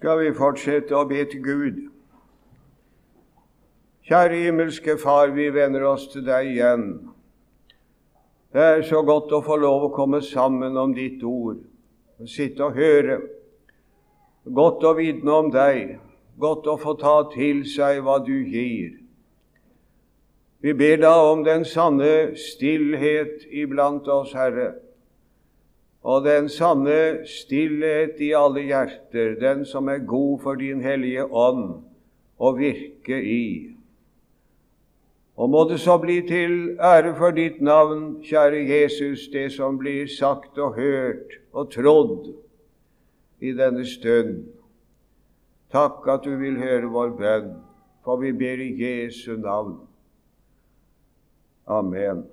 skal vi fortsette å be til Gud. Kjære himmelske Far, vi vender oss til deg igjen. Det er så godt å få lov å komme sammen om ditt ord, å sitte og høre. Godt å vitne om deg, godt å få ta til seg hva du gir. Vi ber da om den sanne stillhet iblant oss, Herre og den sanne stillhet i alle hjerter, den som er god for din hellige ånd å virke i. Og må det så bli til ære for ditt navn, kjære Jesus, det som blir sagt og hørt og trodd i denne stund. Takk at du vil høre vår bønn, for vi ber i Jesu navn. Amen.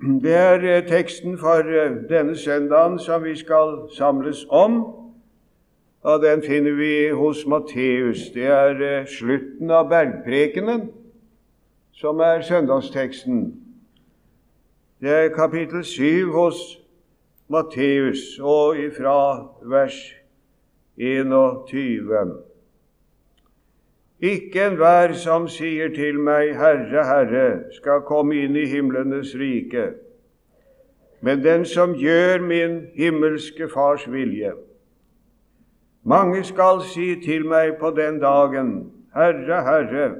Det er eh, teksten for eh, denne søndagen som vi skal samles om. Og Den finner vi hos Matteus. Det er eh, slutten av bergprekenen som er søndagsteksten. Det er kapittel 7 hos Matteus, og ifra vers 21. Ikke enhver som sier til meg, Herre, Herre, skal komme inn i himlenes rike, men den som gjør min himmelske Fars vilje. Mange skal si til meg på den dagen, Herre, Herre,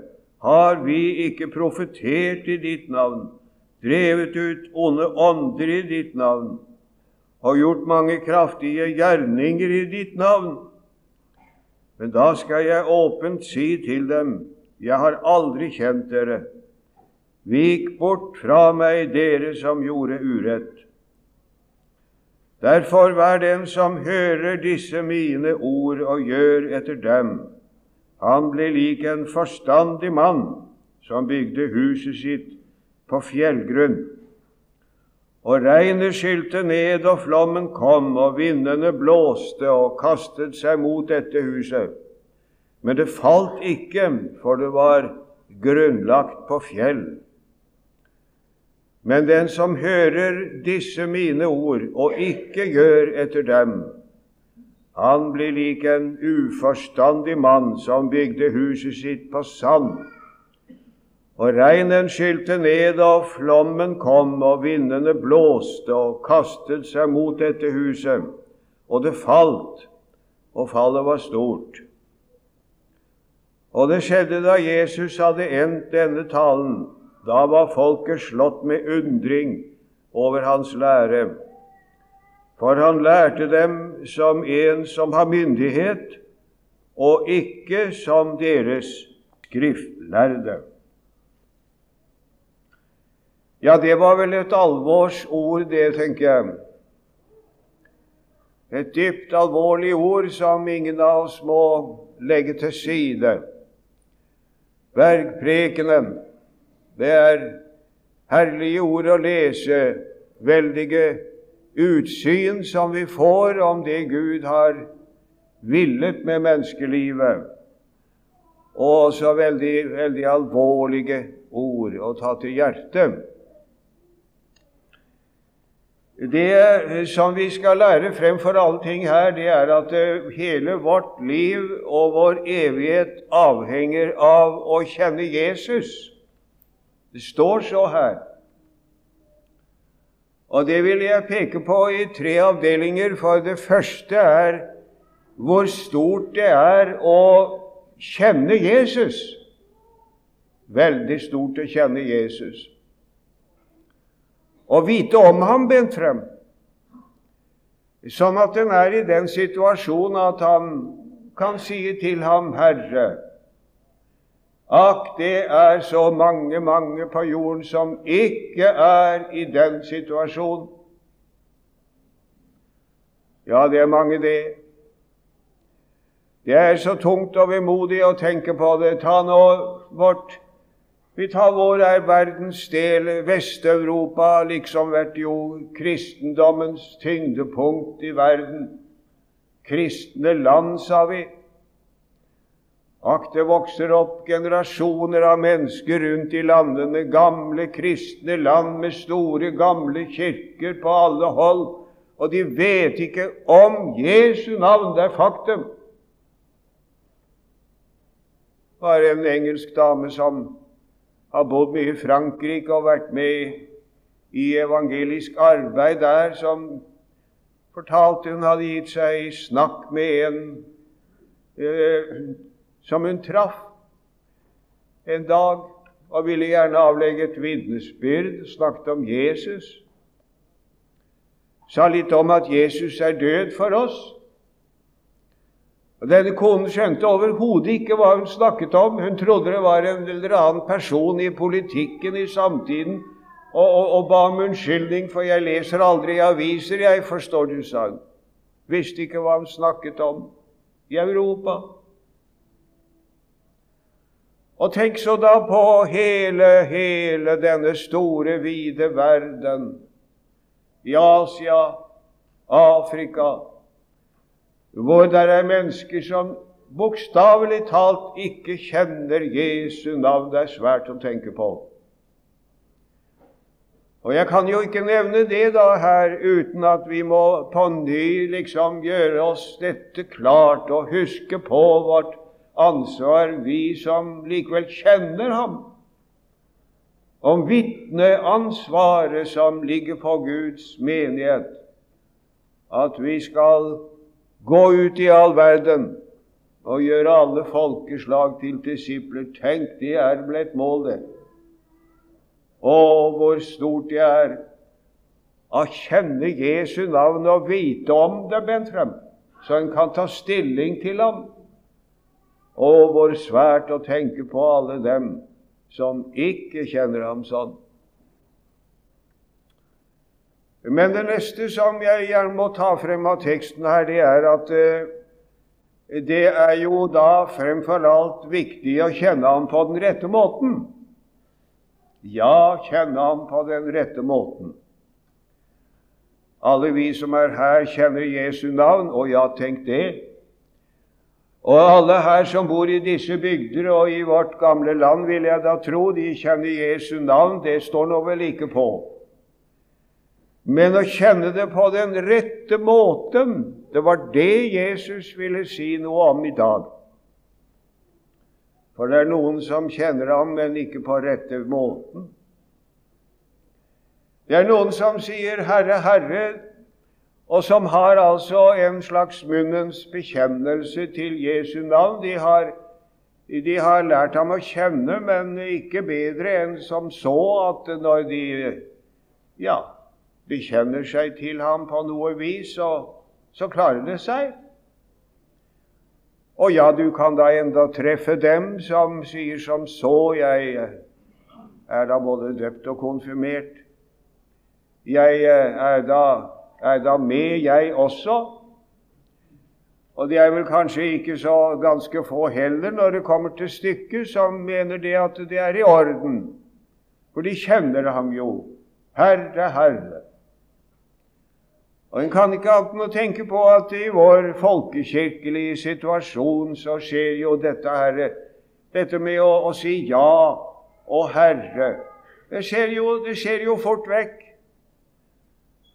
har vi ikke profetert i ditt navn, drevet ut onde ånder i ditt navn og gjort mange kraftige gjerninger i ditt navn? Men da skal jeg åpent si til dem, jeg har aldri kjent dere. Vik bort fra meg, dere som gjorde urett. Derfor vær den som hører disse mine ord og gjør etter dem. Han blir lik en forstandig mann som bygde huset sitt på fjellgrunn. Og regnet skylte ned, og flommen kom, og vindene blåste og kastet seg mot dette huset. Men det falt ikke, for det var grunnlagt på fjell. Men den som hører disse mine ord og ikke gjør etter dem, han blir lik en uforstandig mann som bygde huset sitt på sand. Og regnen skylte ned, og flommen kom, og vindene blåste og kastet seg mot dette huset, og det falt, og fallet var stort. Og det skjedde da Jesus hadde endt denne talen. Da var folket slått med undring over hans lære. For han lærte dem som en som har myndighet, og ikke som deres skriftlærde. Ja, det var vel et alvorsord, det, tenker jeg. Et dypt alvorlig ord som ingen av oss må legge til side. Bergprekenen, det er herlige ord å lese, veldige utsyn som vi får om det Gud har villet med menneskelivet, og også veldig, veldig alvorlige ord å ta til hjertet. Det som vi skal lære fremfor alle ting her, det er at eh, hele vårt liv og vår evighet avhenger av å kjenne Jesus. Det står så her. Og det vil jeg peke på i tre avdelinger. For det første er hvor stort det er å kjenne Jesus. Veldig stort å kjenne Jesus og vite om ham bent frem, sånn at en er i den situasjonen at han kan si til ham, Herre, Akk, det er så mange, mange på jorden som ikke er i den situasjonen. Ja, det er mange, det. Det er så tungt og vemodig å tenke på det. Ta nå vårt vi tar vår er verdensdel, Vest-Europa, liksom vært jo kristendommens tyngdepunkt i verden. Kristne land, sa vi. Akk, det vokser opp generasjoner av mennesker rundt i landene, gamle kristne land med store, gamle kirker på alle hold, og de vet ikke om Jesu navn. Det er faktum. Bare en engelsk dame som har bodd mye i Frankrike og vært med i evangelisk arbeid der, som fortalte hun hadde gitt seg i snakk med en eh, som hun traff en dag, og ville gjerne avlegge et vitnesbyrd, snakket om Jesus. Sa litt om at Jesus er død for oss. Denne konen skjønte overhodet ikke hva hun snakket om. Hun trodde det var en eller annen person i politikken i samtiden, og, og, og ba om unnskyldning, for 'jeg leser aldri aviser, jeg', forstår du, sa hun. Visste ikke hva hun snakket om i Europa. Og tenk så da på hele, hele denne store, vide verden. I Asia, Afrika, hvor det er mennesker som bokstavelig talt ikke kjenner Jesu navn. Det er svært å tenke på. Og Jeg kan jo ikke nevne det da her uten at vi må på ny liksom gjøre oss dette klart og huske på vårt ansvar, vi som likevel kjenner ham, om vitneansvaret som ligger på Guds menighet, at vi skal gå ut i all verden og gjøre alle folkeslag til disipler. Tenk, det er vel et mål, det. Å, hvor stort det er å kjenne Jesu navn og vite om det, Bent Frem, så en kan ta stilling til ham. Å, hvor svært å tenke på alle dem som ikke kjenner ham sånn. Men det neste som jeg gjerne må ta frem av teksten her, det er at eh, det er jo da fremfor alt viktig å kjenne ham på den rette måten. Ja, kjenne ham på den rette måten. Alle vi som er her, kjenner Jesu navn, og ja, tenk det. Og alle her som bor i disse bygder og i vårt gamle land, vil jeg da tro, de kjenner Jesu navn. Det står nå vel ikke på. Men å kjenne det på den rette måten, det var det Jesus ville si noe om i dag. For det er noen som kjenner ham, men ikke på rette måten. Det er noen som sier 'Herre, Herre', og som har altså en slags munnens bekjennelse til Jesu navn. De har, de har lært ham å kjenne, men ikke bedre enn som så at når de ja, bekjenner seg til ham på noe vis, så, så klarer det seg. Og ja, du kan da enda treffe dem som sier som så Jeg er da både døpt og konfirmert. Jeg er da er da med, jeg også. Og det er vel kanskje ikke så ganske få heller, når det kommer til stykket, som mener det at det er i orden. For de kjenner ham jo. Herre, Herre. Og En kan ikke annet enn å tenke på at i vår folkekirkelige situasjon så skjer jo dette her, dette med å, å si ja og Herre. Det skjer, jo, det skjer jo fort vekk.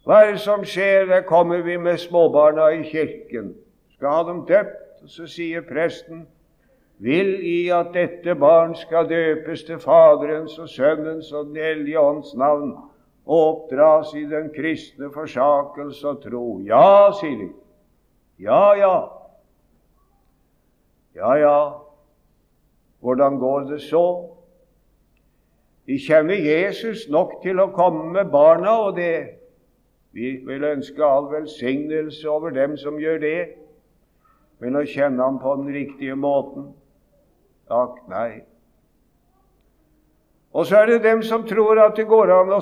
Hva er det som skjer? Der kommer vi med småbarna i kirken. Skal ha dem døpt. Og så sier presten vil i at dette barn skal døpes til Faderens og Sønnens og Den hellige ånds navn og oppdras i den kristne forsakelse og tro. Ja, sier de. Ja, ja. Ja, ja. Hvordan går det så? De kjenner Jesus nok til å komme med barna, og det vi vil ønske all velsignelse over dem som gjør det, men å kjenne ham på den riktige måten Takk, nei. Og så er det dem som tror at det går an å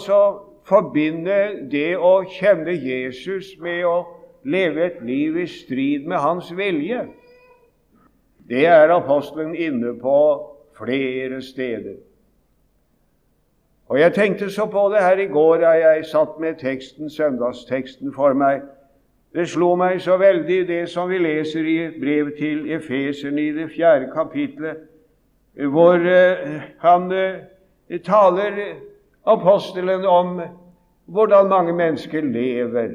forbinde det å kjenne Jesus med å leve et liv i strid med hans vilje. Det er apostelen inne på flere steder. Og Jeg tenkte så på det her i går da jeg satt med teksten, søndagsteksten for meg. Det slo meg så veldig, det som vi leser i et brev til Efeseren i det fjerde kapitlet, hvor uh, han uh, taler, apostelen, om hvordan mange mennesker lever.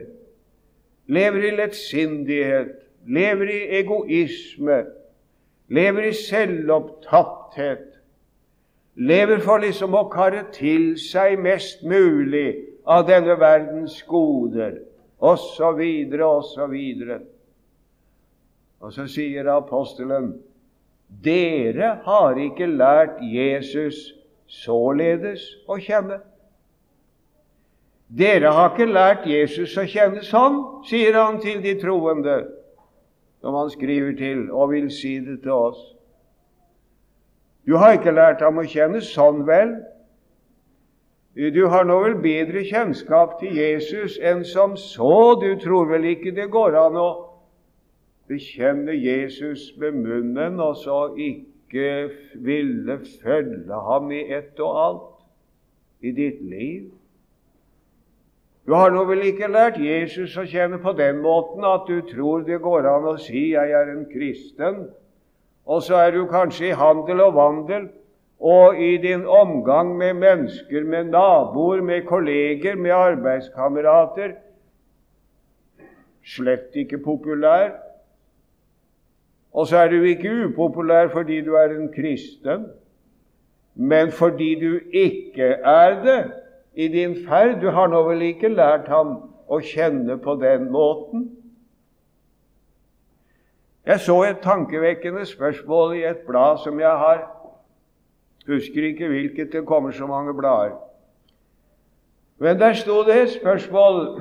Lever i lettsindighet, lever i egoisme, lever i selvopptatthet. Lever for liksom å karre til seg mest mulig av denne verdens goder osv., osv. Og så sier apostelen dere har ikke lært Jesus således å kjenne. Dere har ikke lært Jesus å kjenne sånn, sier han til de troende, som han skriver til og vil si det til oss. Du har ikke lært ham å kjenne sånn, vel? Du har nå vel bedre kjennskap til Jesus enn som så. Du tror vel ikke det går an å bekjenne Jesus med munnen og så ikke ville følge ham i ett og alt i ditt liv? Du har nå vel ikke lært Jesus å kjenne på den måten at du tror det går an å si 'jeg er en kristen', og så er du kanskje i handel og vandel og i din omgang med mennesker, med naboer, med kolleger, med arbeidskamerater slett ikke populær. Og så er du ikke upopulær fordi du er en kristen, men fordi du ikke er det i din ferd. Du har nå vel ikke lært ham å kjenne på den måten? Jeg så et tankevekkende spørsmål i et blad som jeg har Husker ikke hvilket, det kommer så mange blader. Men der sto det et spørsmål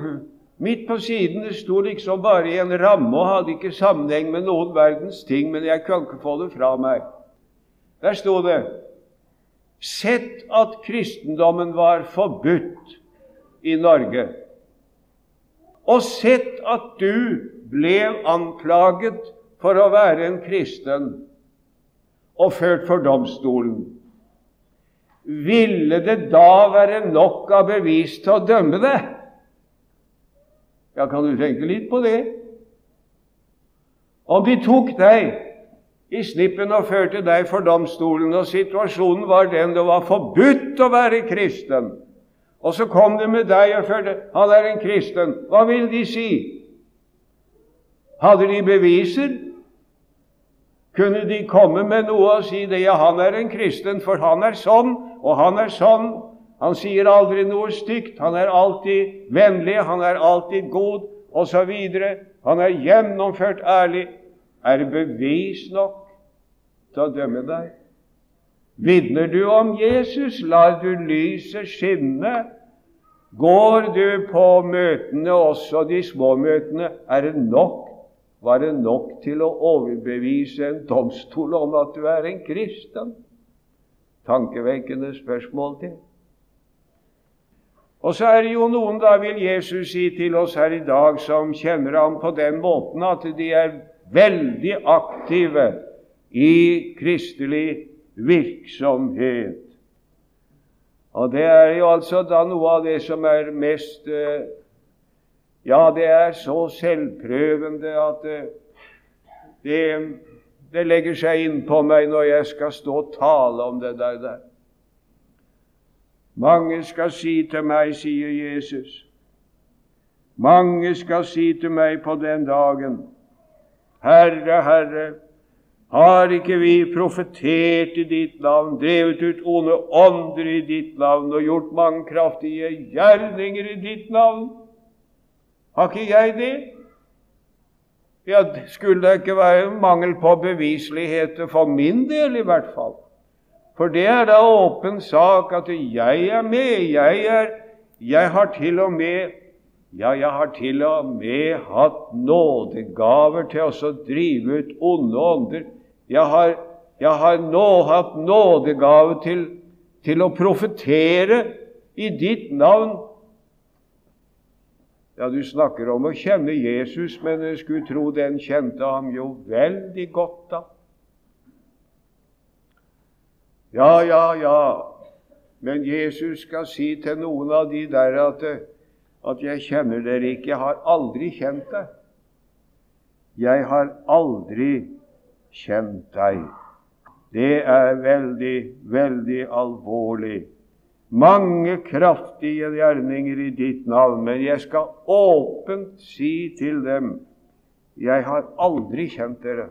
midt på siden. Det sto liksom bare i en ramme og hadde ikke sammenheng med noen verdens ting, men jeg kan ikke få det fra meg. Der sto det Sett at kristendommen var forbudt i Norge, og sett at du ble anklaget for å være en kristen og ført for domstolen ville det da være nok av bevis til å dømme det? Ja, kan du tenke litt på det? Om de tok deg i snippen og førte deg for domstolen, og situasjonen var den det var forbudt å være kristen, og så kom de med deg og førte han er en kristen, hva vil de si? Hadde de beviser? Kunne de komme med noe og si det? Ja, han er en kristen, for han er sånn, og han er sånn. Han sier aldri noe stygt. Han er alltid vennlig, han er alltid god, osv. Han er gjennomført ærlig. Er det bevis nok til å dømme deg? Vitner du om Jesus, lar du lyset skinne. Går du på møtene, også de små møtene, er det nok var det nok til å overbevise en domstol om at du er en kristen tankevekkende spørsmål til. Og så er det jo noen, da vil Jesus si til oss her i dag, som kjenner ham på den måten at de er veldig aktive i kristelig virksomhet. Og det er jo altså da noe av det som er mest eh, Ja, det er så selvprøvende at eh, det det legger seg innpå meg når jeg skal stå og tale om det der. Mange skal si til meg, sier Jesus, mange skal si til meg på den dagen, Herre, Herre, har ikke vi profetert i ditt navn, drevet ut onde ånder i ditt navn og gjort mange kraftige gjerninger i ditt navn? Har ikke jeg det? Ja, skulle det ikke være mangel på beviseligheter for min del, i hvert fall? For det er da åpen sak at jeg er med. Jeg, er, jeg har til og med ja, jeg har til og med hatt nådegaver til å drive ut onde ånder. Jeg har, jeg har nå hatt nådegave til, til å profetere i ditt navn ja, du snakker om å kjenne Jesus, men jeg skulle tro den kjente ham jo veldig godt, da. Ja, ja, ja, men Jesus skal si til noen av de der at, at 'jeg kjenner dere ikke, jeg har aldri kjent deg'. 'Jeg har aldri kjent deg'. Det er veldig, veldig alvorlig. Mange kraftige gjerninger i ditt navn, men jeg skal åpent si til dem 'Jeg har aldri kjent dere'.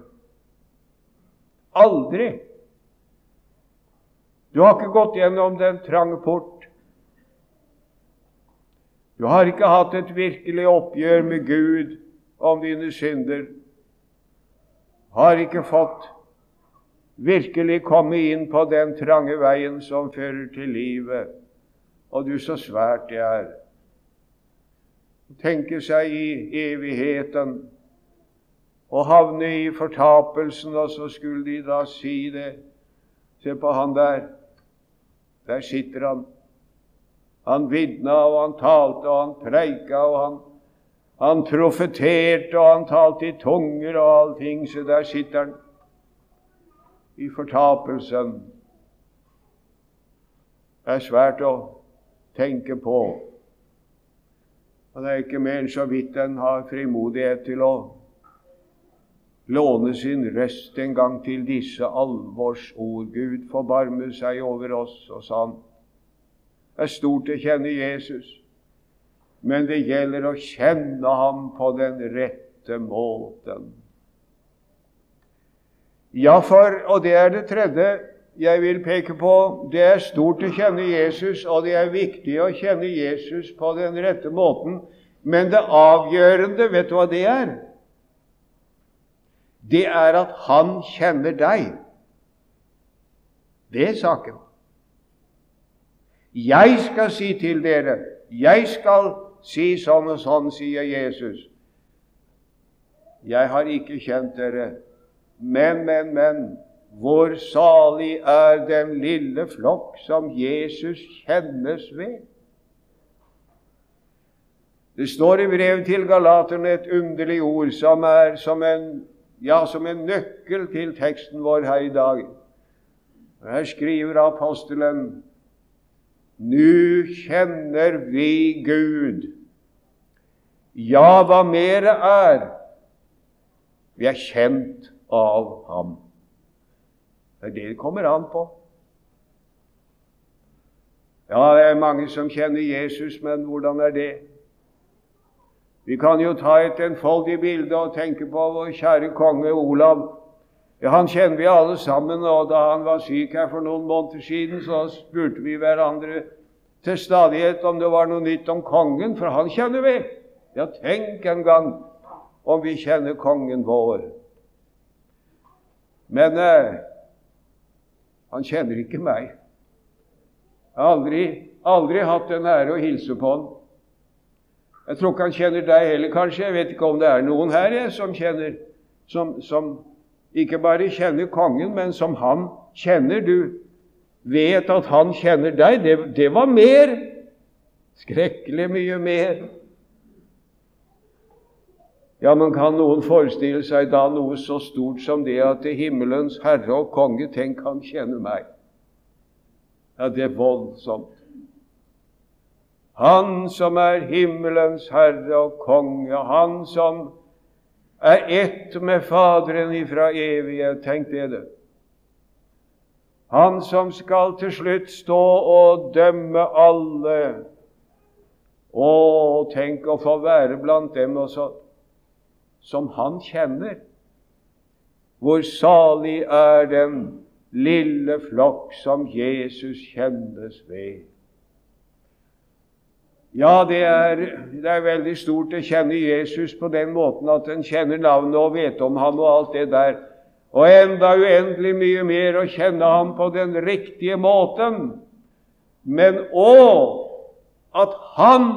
Aldri! Du har ikke gått gjennom den trange port. Du har ikke hatt et virkelig oppgjør med Gud om dine synder. Du Har ikke fått virkelig komme inn på den trange veien som fører til livet. Og du, så svært det er. Tenke seg i evigheten og havne i fortapelsen, og så skulle de da si det. Se på han der. Der sitter han. Han vitna, og han talte, og han preika, og han, han profeterte, og han talte i tunger og allting. Så der sitter han i fortapelsen. Det er svært å tenke på. Og det er ikke mer enn så vidt en har frimodighet til å låne sin røst en gang til disse alvorsord. Gud forbarme seg over oss, og sa han. Det er stort å kjenne Jesus, men det gjelder å kjenne ham på den rette måten. Ja, for, og det er det tredje jeg vil peke på, det er stort å kjenne Jesus, og det er viktig å kjenne Jesus på den rette måten. Men det avgjørende, vet du hva det er? Det er at han kjenner deg. Det er saken. Jeg skal si til dere, jeg skal si sånn og sånn, sier Jesus. Jeg har ikke kjent dere, men, men, men, hvor salig er den lille flokk som Jesus kjennes ved. Det står i brevet til Galaterne et underlig ord som er som en ja, som en nøkkel til teksten vår her i dag. Her skriver apostelen Nu kjenner vi Gud. Ja, hva mere er? Vi er kjent av Ham. Det er det det kommer an på. Ja, det er mange som kjenner Jesus, men hvordan er det? Vi kan jo ta et enfoldig bilde og tenke på vår kjære konge Olav. Ja, Han kjenner vi alle sammen, og da han var syk her for noen måneder siden, så spurte vi hverandre til stadighet om det var noe nytt om kongen, for han kjenner vi. Ja, tenk en gang om vi kjenner kongen vår. Men eh, han kjenner ikke meg. Jeg har aldri, aldri hatt den ære å hilse på han. Jeg tror ikke han kjenner deg heller, kanskje. Jeg vet ikke om det er noen her jeg, som kjenner som, som ikke bare kjenner kongen, men som han kjenner. Du vet at han kjenner deg. Det, det var mer. Skrekkelig mye mer. Ja, men kan noen forestille seg da noe så stort som det at det himmelens herre og konge, tenk, han kjenner meg? Ja, det er voldsomt. Han som er himmelens herre og konge, han som er ett med Faderen ifra evighet. Tenk det, du. Han som skal til slutt stå og dømme alle. Å, tenk å få være blant dem også, som han kjenner. Hvor salig er den lille flokk som Jesus kjennes ved. Ja, det er, det er, veldig stort å kjenne Jesus på den måten at en kjenner navnet og vet om ham og alt det der. Og enda uendelig mye mer å kjenne ham på den riktige måten. Men òg at han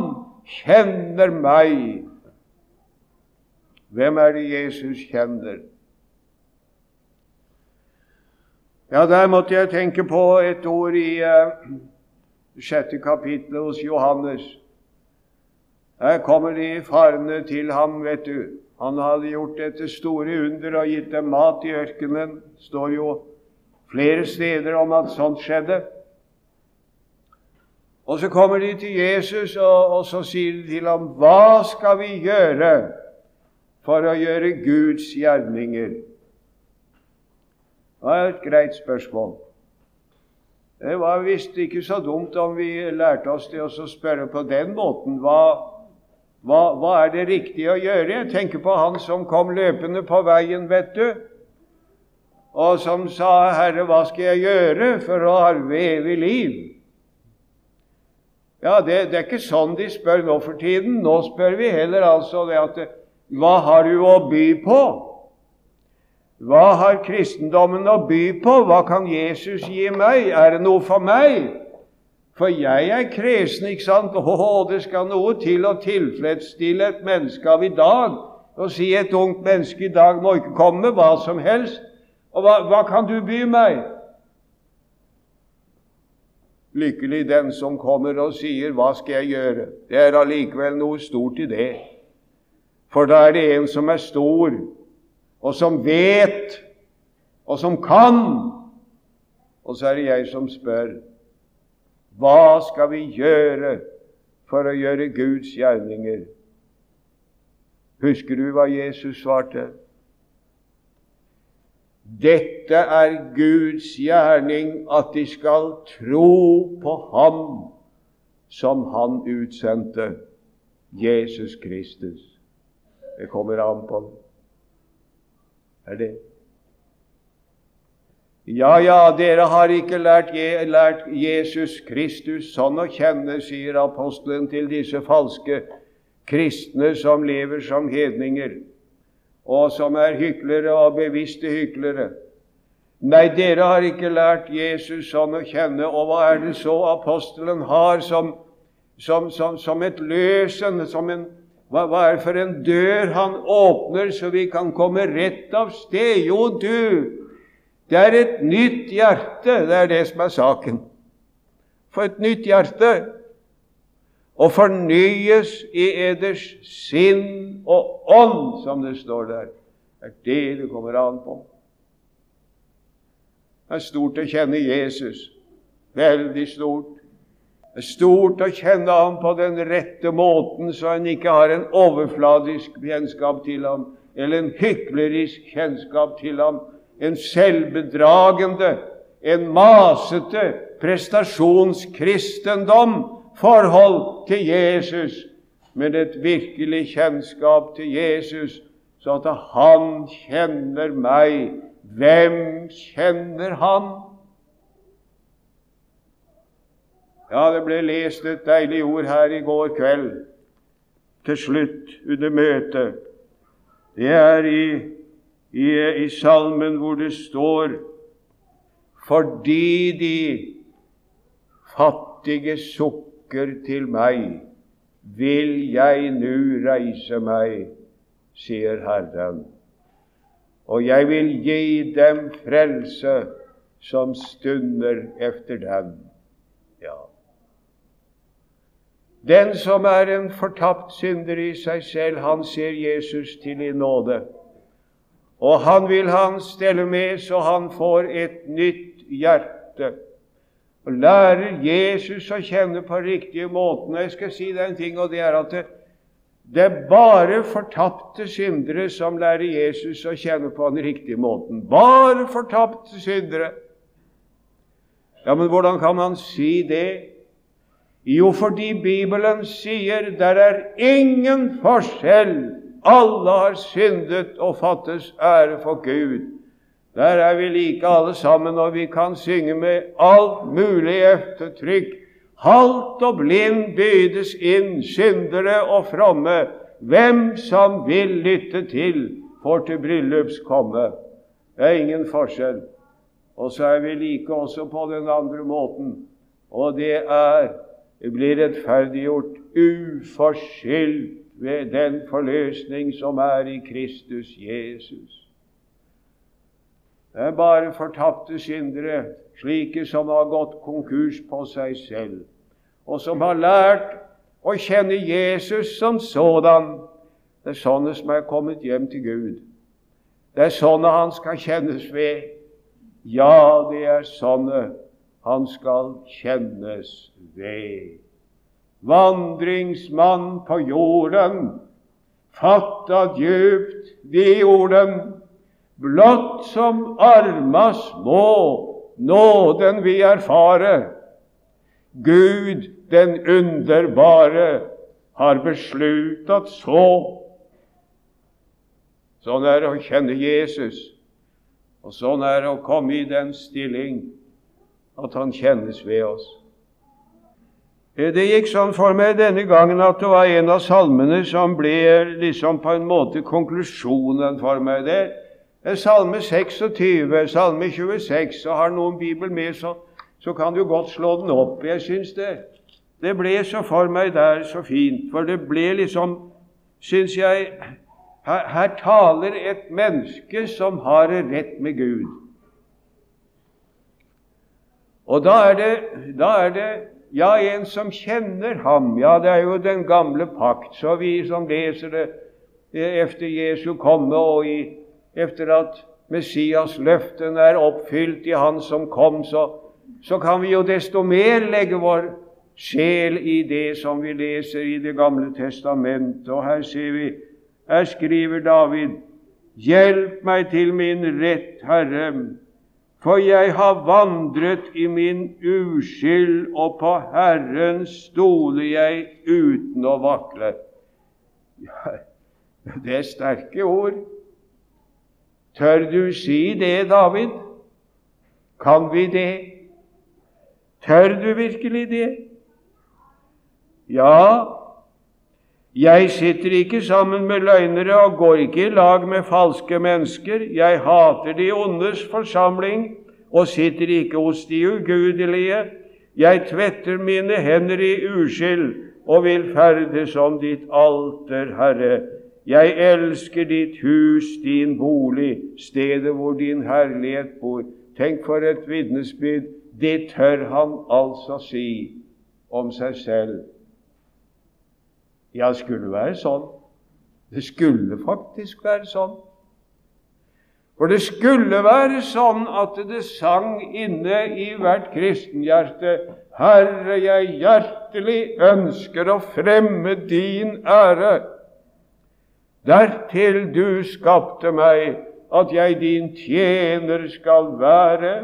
kjenner meg. Hvem er det Jesus kjenner? Ja, der måtte jeg tenke på et ord i uh, sjette kapittel hos Johannes. Her kommer de farende til ham, vet du. Han hadde gjort dette store under og gitt dem mat i ørkenen. Står jo flere steder om at sånt skjedde. Og så kommer de til Jesus, og, og så sier de til ham, 'Hva skal vi gjøre for å gjøre Guds gjerninger? Det er et greit spørsmål. Det var visst ikke så dumt om vi lærte oss det å spørre på den måten. Hva, hva, hva, er det riktige å gjøre? Jeg tenker på han som kom løpende på veien, vet du, og som sa, 'Herre, hva skal jeg gjøre for å arve evig liv?' Ja, det, det, er ikke sånn de spør nå for tiden. Nå spør vi heller altså det at Hva har du å by på? Hva har kristendommen å by på? Hva kan Jesus gi meg? Er det noe for meg? For jeg er kresen, ikke sant? Å, det skal noe til å tilfredsstille et menneske av i dag. Å si et ungt menneske i dag må ikke komme med hva som helst. Og hva, hva kan du by meg? Lykkelig den som kommer og sier 'Hva skal jeg gjøre?' Det er allikevel noe stort i det. For da er det en som er stor, og som vet, og som kan. Og så er det jeg som spør hva skal vi gjøre for å gjøre Guds gjerninger? Husker du hva Jesus svarte? Dette er Guds gjerning, at de skal tro på Ham som Han utsendte, Jesus Kristus. Det kommer an på det. Er det? Ja, ja, dere har ikke lært, lært Jesus Kristus sånn å kjenne, sier apostelen til disse falske kristne som lever som hedninger og som er hyklere og bevisste hyklere. Nei, dere har ikke lært Jesus sånn å kjenne. Og hva er det så apostelen har som, som, som, som et løsen, som en hva, hva, er det for en dør han åpner, så vi kan komme rett av sted? Jo, du, det er et nytt hjerte. Det er det som er saken. For et nytt hjerte og fornyes i eders sinn og ånd, som det står der. Det er det det kommer an på. Det er stort å kjenne Jesus. Veldig stort. Det er stort å kjenne ham på den rette måten, så en ikke har en overfladisk kjennskap til ham, eller en hyklerisk kjennskap til ham, en selvbedragende, en masete prestasjonskristendom forhold til Jesus, men et virkelig kjennskap til Jesus, så at han kjenner meg. Hvem kjenner han? Ja, det ble lest et deilig ord her i går kveld, til slutt under møtet. Det er i, i, i salmen hvor det står fordi de fattige sukker til meg, vil jeg nu reise meg, sier Herren, og jeg vil gi dem frelse som stunder efter dem. Ja. Den som er en fortapt synder i seg selv, han ser Jesus til i nåde. Og han vil han stelle med så han får et nytt hjerte og lærer Jesus å kjenne på riktige måten. Og jeg skal si deg en ting, og det er at det, det er bare fortapte syndere som lærer Jesus å kjenne på den riktige måten. Bare fortapte syndere. Ja, men hvordan kan man si det? Jo, fordi Bibelen sier der er ingen forskjell. Alle har syndet og fattes ære for Gud. Der er vi like alle sammen, og vi kan synge med alt mulig eftertrykk. Halt og blind bydes inn, syndere og fromme. Hvem som vil lytte til, får til bryllups komme. Det er ingen forskjell. Og så er vi like også på den andre måten, og det er blir rettferdiggjort uforskyldt ved den forløsning som er i Kristus Jesus. Det er bare fortapte syndere, slike som har gått konkurs på seg selv, og som har lært å kjenne Jesus som sådan. Det er sånne som er kommet hjem til Gud. Det er sånne han skal kjennes ved. Ja, det er sånne han skal kjennes ved. Vandringsmann på jorden, fatta djupt de orden, blott som arma små nåden vi erfare. Gud den underbare har besluttet så. Sånn er det å kjenne Jesus, og sånn er det å komme i den stilling at Han kjennes ved oss. Eh, det gikk sånn for meg denne gangen at det var en av salmene som ble liksom på en måte konklusjonen for meg. Det er Salme 26, Salme 26. og Har noen Bibel med, så, så kan du godt slå den opp. Jeg syns det, det ble så for meg der så fint. For det ble liksom, syns jeg her, her taler et menneske som har det rett med Gud. Og da er det, da er det ja, en som kjenner ham. Ja, det er jo den gamle pakt. Så vi som leser det efter Jesu komme, og i, efter at Messias løften er oppfylt i Han som kom, så, så kan vi jo desto mer legge vår sjel i det som vi leser i Det gamle testamentet. Og her ser vi, her skriver David, Hjelp meg til min rett, Herre, for jeg har vandret i min uskyld, og på Herren stoler jeg uten å vakle. Ja, det er sterke ord. Tør du si det, David? Kan vi det? Tør du virkelig det? Ja, jeg sitter ikke sammen med løgnere og går ikke i lag med falske mennesker. Jeg hater de ondes forsamling og sitter ikke hos de ugudelige. Jeg tvetter mine hender i uskyld og vil ferdes om ditt alter, Herre. Jeg elsker ditt hus, din bolig, stedet hvor din herlighet bor. Tenk for et vitnesbyrd. Det tør han altså si om seg selv. Ja, det skulle være sånn. Det skulle faktisk være sånn. For det skulle være sånn at det sang inne i hvert kristenhjerte Herre, jeg hjertelig ønsker å fremme din ære. Dertil du skapte meg, at jeg din tjener skal være.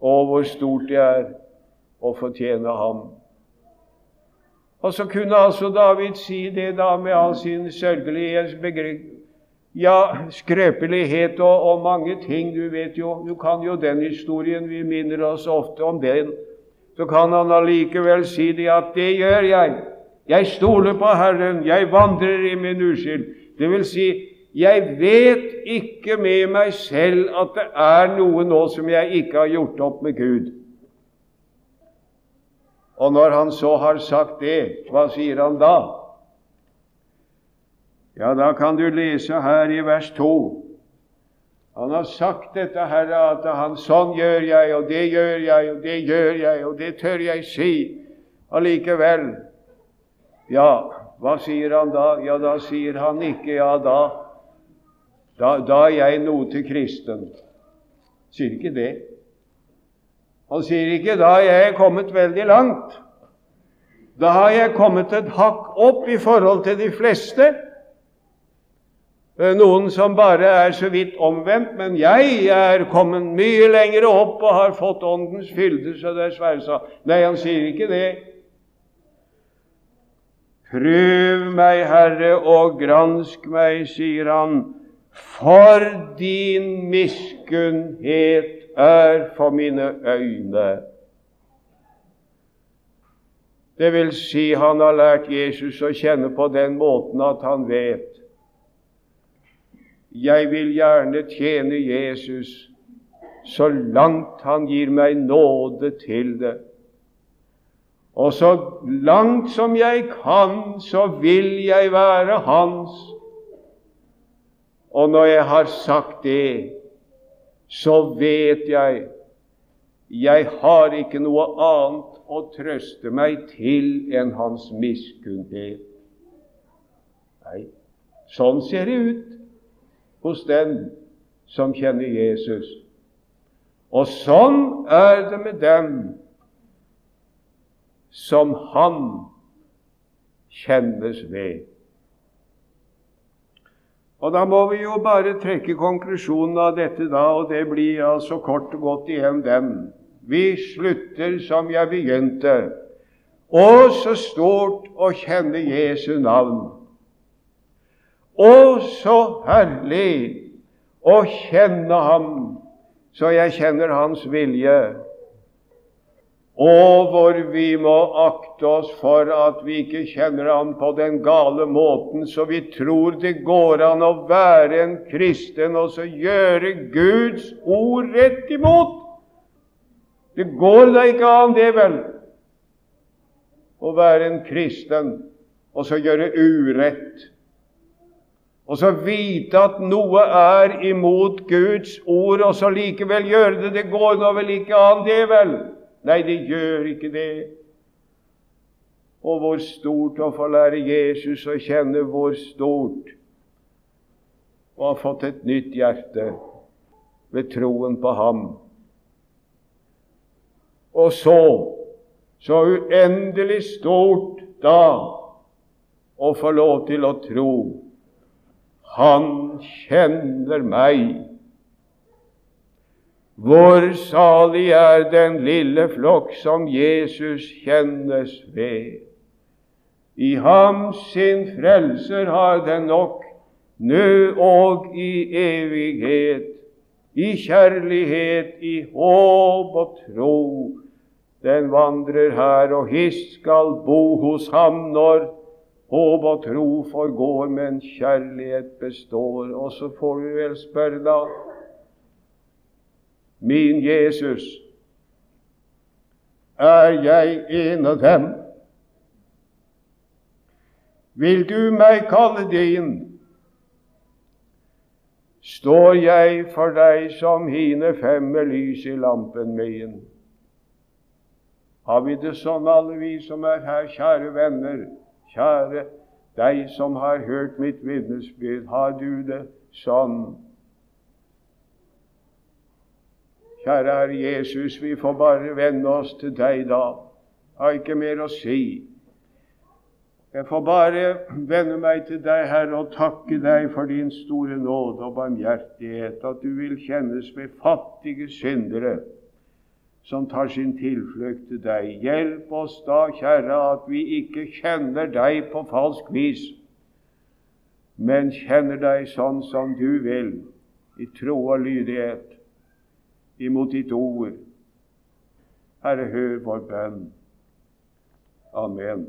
Og hvor stort det er å fortjene ham. Og så kunne altså David si det da med all sin sørgelige ja, skrøpelighet og, og, mange ting. Du vet jo, du kan jo den historien. Vi minner oss ofte om den. Så kan han allikevel si det at 'det gjør jeg'. Jeg stoler på Herren. Jeg vandrer i min uskyld. Det vil si, jeg vet ikke med meg selv at det er noe nå som jeg ikke har gjort opp med Gud. Og når han så har sagt det, hva sier han da? Ja, da kan du lese her i vers 2. Han har sagt dette her, at han sånn gjør jeg, og det gjør jeg, og det gjør jeg, og det tør jeg si. Allikevel Ja, hva sier han da? Ja, da sier han ikke ja, da. Da, da er jeg noe til kristen. Sier ikke det. Han sier ikke 'da har jeg kommet veldig langt'. Da har jeg kommet et hakk opp i forhold til de fleste. Noen som bare er så vidt omvendt, men jeg er kommet mye lenger opp og har fått Åndens fylde, så det er Nei, han sier ikke det. Prøv meg, Herre, og gransk meg, sier han, for din miskunnhet er for mine øyne. Det vil si, han har lært Jesus å kjenne på den måten at han vet jeg vil gjerne tjene Jesus så langt han gir meg nåde til det. Og så langt som jeg kan, så vil jeg være hans. Og når jeg har sagt det, så vet jeg jeg har ikke noe annet å trøste meg til enn hans miskunnhet. Nei, sånn ser det ut hos den som kjenner Jesus. Og sånn er det med dem som han kjennes ved. Og Da må vi jo bare trekke konklusjonen av dette, da, og det blir altså kort og godt igjen den. Vi slutter som jeg begynte. Å, så stort å kjenne Jesu navn. Å, så herlig å kjenne Ham, så jeg kjenner Hans vilje og hvor vi må akte oss for at vi ikke kjenner ham på den gale måten, så vi tror det går an å være en kristen og så gjøre Guds ord rett imot. Det går da ikke an, det vel, å være en kristen og så gjøre urett. Og så vite at noe er imot Guds ord, og så likevel gjøre det. Det går nå vel ikke an, det vel? Nei, det gjør ikke det. Og hvor stort å få lære Jesus å kjenne hvor stort og ha fått et nytt hjerte ved troen på ham. Og så, så uendelig stort da å få lov til å tro Han kjenner meg hvor salig er den lille flokk som Jesus kjennes ved. I ham sin frelser har den nok, nå og i evighet, i kjærlighet, i håp og tro. Den vandrer her, og hist skal bo hos ham når håp og tro forgår, men kjærlighet består. Og så får vi vel spørre, da min Jesus, er jeg en av dem? Vil du meg kalle din? Står jeg for deg som hine fem med lys i lampen min? Har vi det sånn, alle vi som er her, kjære venner, kjære deg som har hørt mitt vitnesbyrd, har du det sånn? Kjære Herre Jesus, vi får bare venne oss til deg da. Har ikke mer å si. Jeg får bare venne meg til deg, Herre, og takke deg for din store nåde og barmhjertighet, at du vil kjennes med fattige syndere som tar sin tilflukt til deg. Hjelp oss da, kjære, at vi ikke kjenner deg på falsk vis, men kjenner deg sånn som du vil, i tro og lydighet imot ditt ord. Herre, hør vår bønn. Amen.